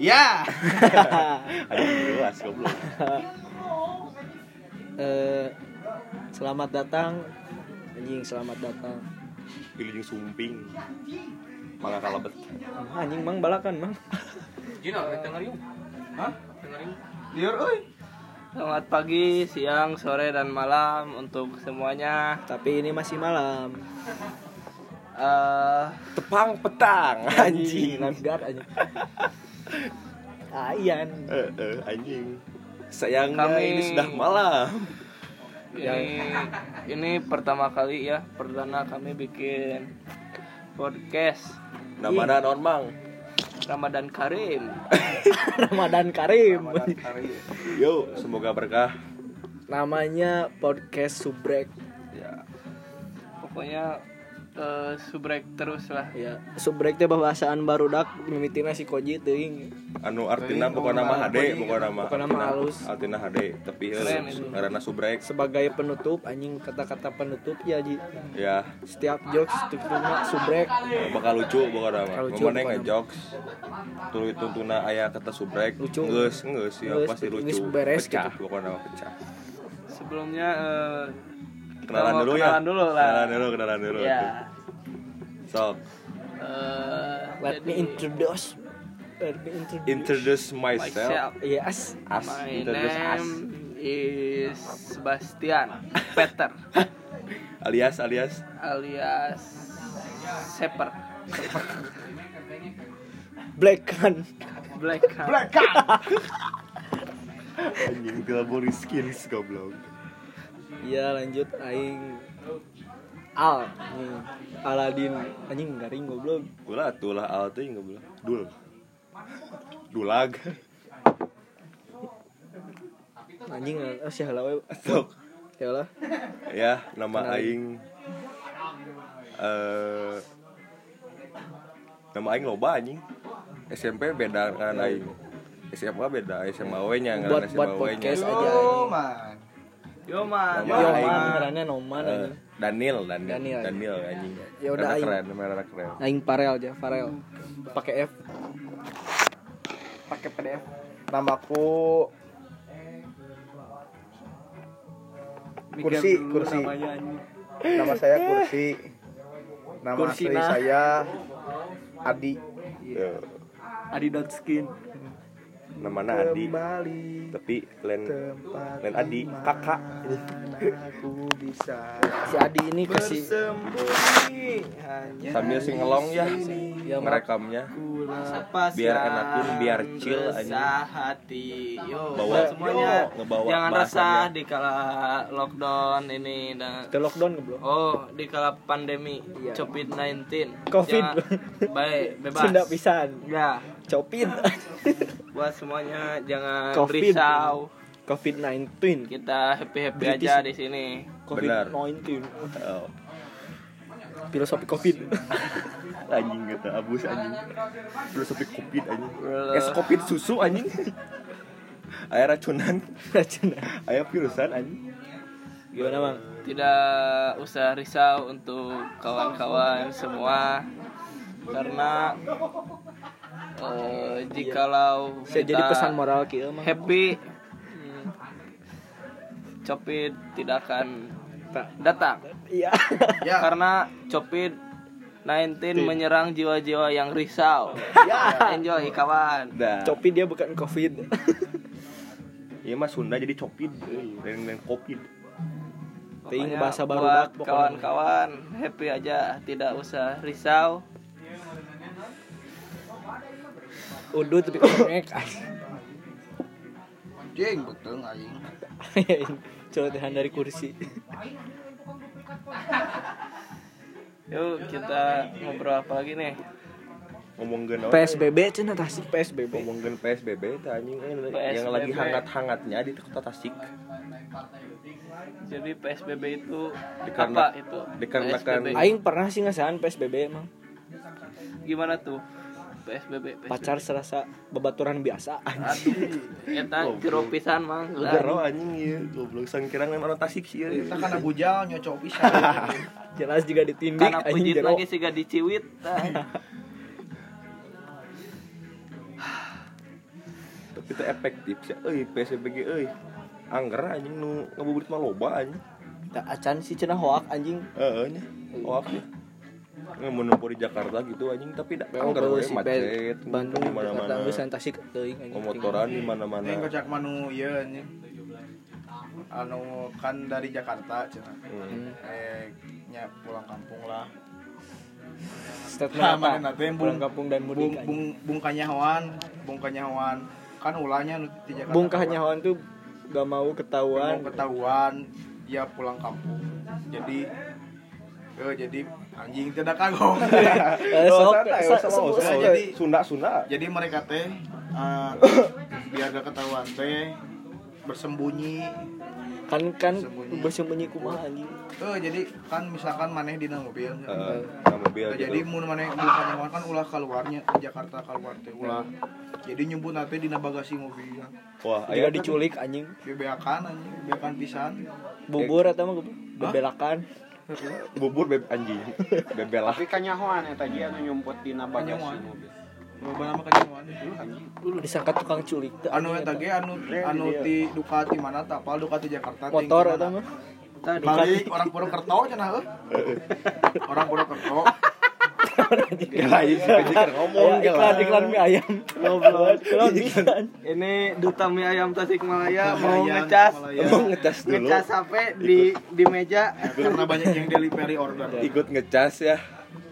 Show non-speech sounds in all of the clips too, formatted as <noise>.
Ya. <laughs> Luas goblok. Eh, selamat datang anjing selamat datang Pilih jeung sumping. Mangga kalebet. Ah, anjing mang balakan mang Gino, denger yuk. Hah? Denger yuk. Liur euy. Selamat pagi, siang, sore, dan malam untuk semuanya. tapi ini masih malam Eh, Tepang petang anjing. lifeguard anjing Ayan Eh, eh, anjing. Sayangnya Kami- ini sudah malam. ini ini pertama kali ya, perdana kami bikin podcast Namanya non mang. Ramadan Karim. Ramadan Karim Yo, semoga berkah. namanya podcast subrek Ya. Pokoknya eh, subrek terus lah. ya subrek teh bahasaan barudak mimitina si koji teuing Anu artina bukan nama HD, bukan nama Bukan nama halus. Artina HD, tapi itu. karena subrek. sebagai penutup anjing kata-kata penutup ya Ji. Ya, setiap jokes tuturna subrek bakal lucu bukan nama. Bakal lucu, Ngomongnya bukan ngejokes. Tuluy tuntuna aya kata subrek. Lucu. Geus, geus ya Geus, pasti lucu. beres pecah, gitu. bukan nama pecah. Sebelumnya eh, Kenalan dulu ya. kenalan dulu lah. Kenalan dulu, kenalan dulu. Ya. Sok, Eh, let me introduce let me introduce introduce myself. myself. yes As, My introduce as. name is Sebastian Peter <laughs> Alias, alias. alias Seper black kan Black Hand. Black Card. Anjing Glabori Skins goblok. Iya lanjut aing Al nih Aladin anjing garing goblok Ulah atuh lah al teh goblok. Dul. Dulag. anjing oh sih lah Sok. ya lah Ya, nama Kenalin. aing eh nama aing loba anjing. SMP beda dengan aing. SMA beda, SMA we nya buat SMA we nya. podcast aja Yo, anjing. man. Yo man Nama Yo aing. man ngarannya Noman Eh, anjing Daniel, Daniel, Daniel. Daniel, anjing. Ya udah, aing. keren, namanya keren. aing Farel aja Farel pakai F pakai PDF Namaku Kursi, kursi. nama saya Kursi. Nama Kursi asli nah. saya Adi. Ya, Adi.skin namanya Adi, Kembali tapi lain lain Adi, kakak. aku bisa si Adi ini kasih Sambil sing ngelong ya, Ya, ngerekamnya. Apa Biar sih enakin, biar chill, resah hati. Yo Bawa- semuanya. Ngebawa jangan resah bahasannya. di kala lockdown ini dan ke lockdown goblok oh di kala pandemi Iya. covid 19 Covid. baik <laughs> bebas. Sunda pisan. Ya. Copit <laughs> buat semuanya jangan Covid. risau COVID-19 kita happy happy British. aja di sini Benar. COVID-19 Oh, filosofi COVID <laughs> anjing gitu, abus anjing. Filosofi kopit anjing. Es kopit susu anjing. Aya racunan, Racun. aya virusan anjing. gimana bang tidak usah risau untuk kawan-kawan semua karena eh, jikalau saya jadi kita pesan moral kia mah. happy hmm, copit tidak akan Tak. datang. Iya. Ya. karena copit 19 menyerang jiwa-jiwa yang risau. Enjoy kawan. Copi dia bukan COVID. Iya mah Sunda jadi copit, euy, lain lain kopit. Ting Pokoknya bahasa baru buat kawan-kawan happy aja tidak usah risau Udut tapi <laughs> konek Jeng betul aing. <laughs> Celotehan dari kursi. <laughs> Yuk kita ngobrol apa lagi nih? Ngomongkeun naon, PSBB cina tasik PSBB ngomongkeun PSBB teh anjing eh, yang lagi hangat-hangatnya di kota Tasik. jadi PSBB itu Dikarena- apa itu? dikarenakan-. Aing pernah sih ngasahan PSBB emang. Gimana tuh PSBB, PSBB. Pacar serasa bebaturan biasa aduh eta jero pisan mang. Gero anjing ieu, goblok sangkirang lain orang Tasik sih ieu. Kita kana bujal nyocok bisa. <laughs> Jelas juga ditindik anjing pujit jero. lagi sih gak diciwit tah. itu efektif sih euy PSBG euy. Angger anjing nu ngabuburit mah loba anjing. Tak acan sih cenah hoak anjing. Heeh nya hoak nggak di Jakarta gitu anjing tapi da, angger we si macet Bandung di mana Jakarta mana geus Tasik teuing anjing pemotoran di mana mana Ini kocak manu iya anjing. Anu kan dari Jakarta cenah. Hmm. Eh nya pulang kampung lah. statement Nah, apa nanti yang pulang kampung dan mudik Bung bung bung kanyahoan, bung kanyahoan. Kan ulahnya di Jakarta. Bung Kanyahoan tuh gak mau ketahuan mau ketahuan dia pulang kampung. Jadi eh jadi anjing tidak kagok. <laughs> Eh, Oh, sok- santai, jadi- Sunda Sunda jadi mereka teh eh, <coughs> biar gak ketahuan teh bersembunyi kan kan Sembunyi. bersembunyi kumaha anjing Eh jadi kan misalkan maneh dina mobil. Heeh, nah, mobil Nah, gitu jadi mun maneh bukan nyawa kan ulah keluarnya di Jakarta keluar teh ulah. Jadi nyebut nanti dina bagasi mobil. wah aya diculik anjing Bebeakan anjing, bebeakan pisan. bubur atau mah bebelakan bubur beb anjing. Bebelah Tapi kanyahoan eta ge anu nyumput dina bagasi mobil. Loba nama kanyahoan. disangka tukang culik. Anu eta ge anu anu ti Ducati mana tapal Ducati Jakarta motor atau mah. Balik orang Purwokerto cenah heuh. <laughs> Orang Purwokerto. Ya sih kan ngomong iklan iklan mie ayam Iklan <laughs> iklan. Ini duta mie ayam Tasikmalaya mau ngecas. Emang ngecas dulu ngecas HP di di meja Karena banyak yang delivery order. ikut ngecas ya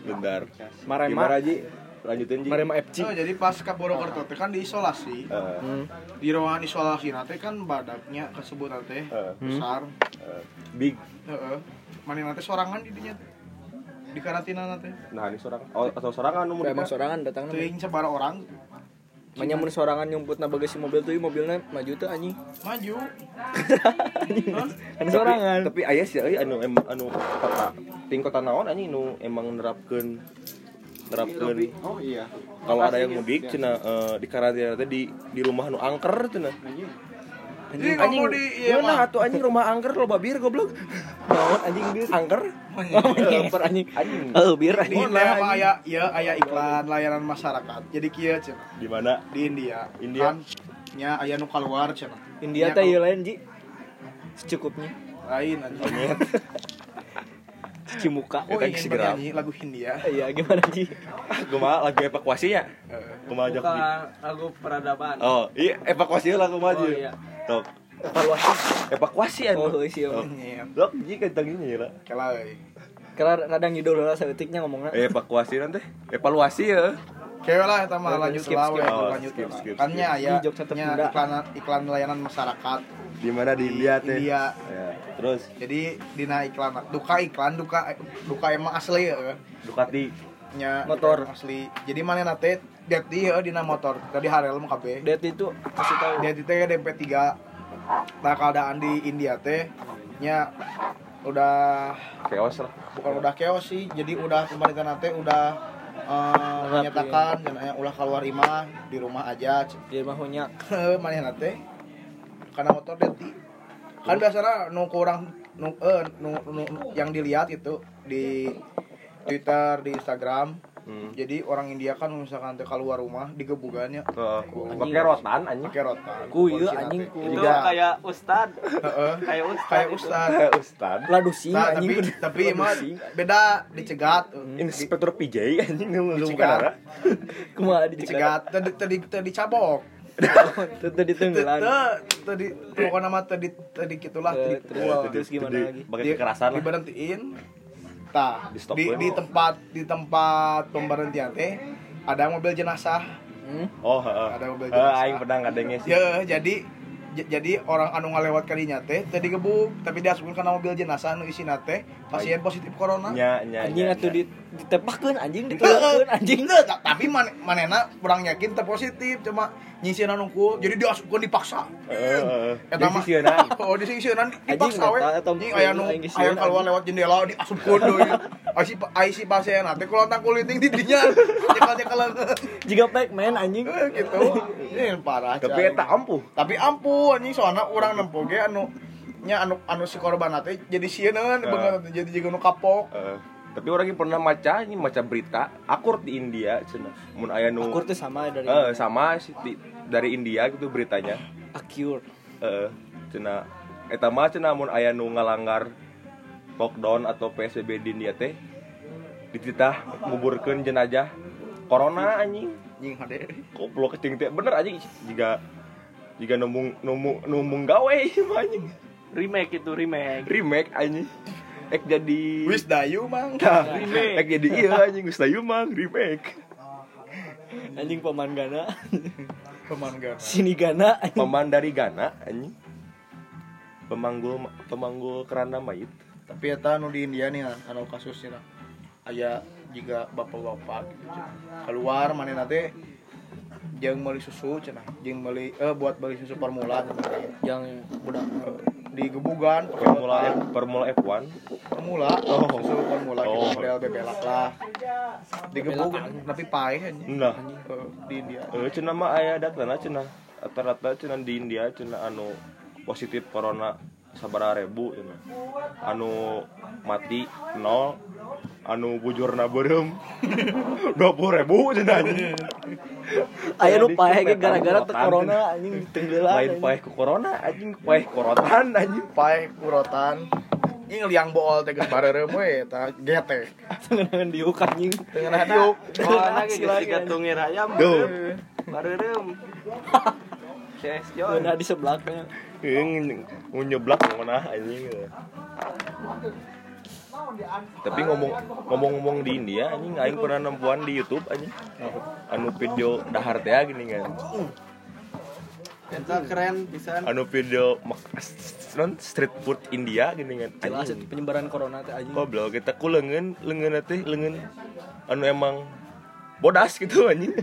bentar Marema. Ji lanjutin Ji Marema FC Oh, jadi pas ke Purwokerto teh kan diisolasi. Hmm. Di ruangan isolasi nanti kan badaknya kesebut teh eh, besar. eh, big Heeh. Mana nanti sorangan di dinya teh. Di karantina nanti. nah ini seorang oh, atau seorang anu emang sorangan datang Teuing sabara orang Manya mun sorangan nyumput na bagasi mobil tuh mobilnya maju tuh anjing. maju. <laughs> Kan sorangan. tapi ayah sih euy anu em, anu kota ting kota naon anjing nu emang nerapkeun nerapkeun Oh iya. kalau ada yang mudik cenah eh, di karantina teh di di rumah nu angker cenah Anjing. Ngomong di iya mana atuh anjing rumah angker lo babir goblok Naon anjing bir. angker Ngeper anjing. anjing Oh, bir anjing. India mah aya ya aya iklan layanan masyarakat. Jadi kieu cenah. di mana Di India. India. Kan nya aya nu keluar cenah. India teh ieu lain ji. Secukupnya. lain anjing. <laughs> Cimuka. Oh, ingin segera. bernyanyi lagu Hindia. <laughs> Iya gimana ji? Kumaha lagu evakuasinya Heeh. kumaha ajak bukan lagu peradaban Oh, iya evakuasi lah kumaha Oh, iya. Tok. Evaluasi. Evakuasi anu. Oh, iya. Oh. Dok, ji kentang ini lah. Kela euy. Karena kadang ngidul lah saeutiknya ngomongna. Evakuasi nanti. Evaluasi ya. Kewe lah eta mah lanjut skip, skip. Oh, lanjut skip, skip, Kan nya aya Di Jogja nya tertunda. iklan iklan layanan masyarakat. Di mana di India teh? India. Ya, terus Jadi dina iklan duka iklan duka duka emang asli ya. Ducati. Nya Motor. asli. Jadi mana nate det di heuh dina motor tadi harel mah kabeh. Det itu kasih tahu. Dia teh DP3 nah keadaan di India teh nya udah Chaos lah. bukan udah chaos sih jadi udah pemerintah nanti udah eh, menyatakan dan aya ulah keluar imah di rumah aja. Di rumah hunyak. mana nanti karena motor deti kan biasanya nu kurang nu, eh, nu, nu, nu- yang dilihat itu di Twitter di Instagram Hmm. jadi orang India kan misalkan teh keluar rumah digebugannya Ke pakai rotan anjing. pakai rotan Ku ieu anjing ku. itu Juga. kayak ustad Heeh. kayak ustad kayak ustad Kayak Ustad. Nah, anjing. tapi tapi emang beda dicegat Inspektur PJ anjing nu Dicegat. <laughs> Kumaha dicegat. dicegat tadi tadi tadi dicabok <laughs> Teu ditenggelan. tadi pokoknya nama tadi tadi gitulah tadi terus- gimana lagi? Pakai kekerasan lah. diberhentiin tah Di stop di, di tempat di tempat pemberhentian teh ada mobil jenazah Hmm? Oh, heeh. Ada mobil jenazah. aing pernah ngadengnya sih. ya jadi jadi orang anu ngalewat kalinya teh tadi gebuk tapi diasupkeun kana mobil jenazah anu isina teh pasien positif corona Nya nya. Anjing atuh di ditepakkeun anjing Heeh. ditulakkeun anjing. Ta- tapi man- manena kurang yakin teh positif cuma nyisian nungkul jadi diasupkeun dipaksa Heeh, heeh. Eta mah. Oh, di sisieunaan dipaksa we. Anjing aya nu aya keluar lewat jendela diasupkeun deui. Ai si pasien teh kulontak kuliting di dinya. Cekal-cekalan Jika Pac-Man anjing. gitu. Ini parah. Tapi eta ampuh. Tapi ampuh anjing soalnya urang nempo ge anu nya anu anu si korban teh jadi sieun Heeh. bener jadi juga nu kapok. Tapi orang yang pernah maca ini maca berita akur di India cenah mun aya nu Akur tuh sama dari eh sama sih di- dari India gitu beritanya. Acure. eh cenah eta mah cenah mun aya nu ngalanggar lockdown atau PSBB di India teh dititah nguburkeun jenazah corona anjing. Anjing hade. goblok kecing teh. Bener anjing. Jika jika numung numung numung gawe <laughs> anjing. Remake itu remake. Remake anjing ek jadi Wis dayu mang. remake ek jadi iya anjing geus dayu mah remake Anjing paman Gana. Pemangga. Sini Gana. anjing. paman dari Ghana anjing pemanggul pemanggul keranda mayit Tapi eta nu di India nih anu kasusnya lah. Aya jika bapak-bapak gitu, keluar manehna teh jeung meuli susu cenah, jeung meuli eh buat beli susu formula. Yang budak. digebugan pakai formula botol. formula F1 formula Oh. susu formula Oh. gitu model bebelak lah digebuk tapi paeh aja nah Eh, di India eh cenah mah aya datana cenah rata-rata cenah di India cenah anu positif corona sabaraha ribu cenah anu mati nol. Anu bujurna beureum 20 <laughs> ribu cenah anjing. Aya nu Jadi paeh ge kepetan gara-gara korotan. corona anjing. tenggelam. lain paeh ku corona anjing paeh korotan anjing. Paeh kurotan ini liang bool teh geus bareureum we eta getek Tengenangan diuk anjing. tengah diuk. <laughs> Lagi Sila, geus siga tungir ayam Duh. bareureum Beuna <laughs> di sebelahnya. Ini nyeblak mana anjing tapi ngomong ngomong-ngomong di India anjing aing pernah nempuan di YouTube anjing. Anu video dahar teh gini kan. Eta keren pisan. Anu video mak- non street food India gini kan. Jelas penyebaran corona teh anjing. goblok kita ku leungeun leungeun teh leungeun anu emang bodas gitu anjing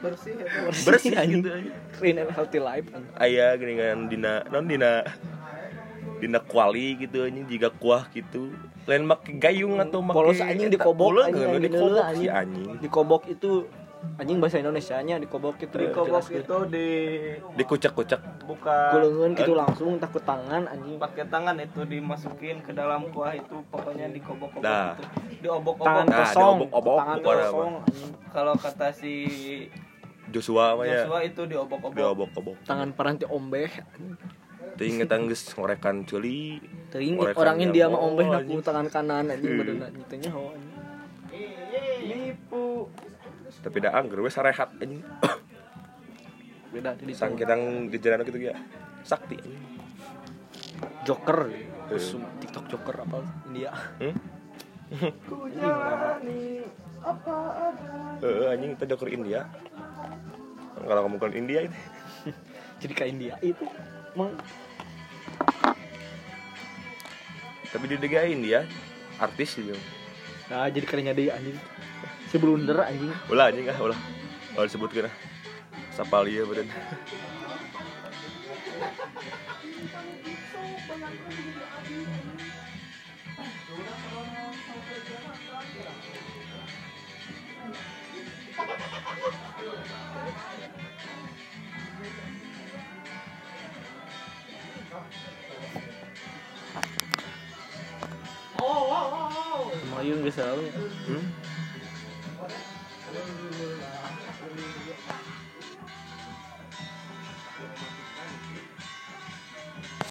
bersih eta bersih anjing. gitu anjing Clean and healthy life anjing. aya gini kan dina non dina dina kuali gitu anjing jika kuah gitu. Lain make gayung atau make Polos anjing dikobok Polos anjing, anjing dikobok heula, si anjing. anjing Dikobok itu anjing bahasa Indonesianya dikobok itu. Di kobok jelas. itu di dikucek-kucek buka Kuleungeun gitu langsung takut tangan anjing. pakai tangan itu dimasukin ke dalam kuah itu pokoknya dikobok-kobok Nah. itu diobok-obok. Tangan Nah, kosong, diobok-obok, tangan kosong kalau kata si Joshua mah ya? Joshua itu diobok-obok. Diobok-obok. Tangan paranti ombeh. teu ingetan geus ngorekan ceuli Teuing orang India mah ombeh naku tangan kanan anjing badanna nyitanya ho anjing. nipu. Tapi da angger we sarehat anjing Beda di sangkirang di jalan gitu ya sakti Joker. Terus TikTok Joker apa India. hmm? Eh, anjing kita joker India kalau kamu bukan India itu <laughs> Jadi kayak India itu. Emang tapi di DGA India artis gitu Nah, jadi kerennya deh anjing. Si blunder anjing. ulah anjing ah ulah kalau disebutkan ah Sapalia badan Mayung geus salah. hmm?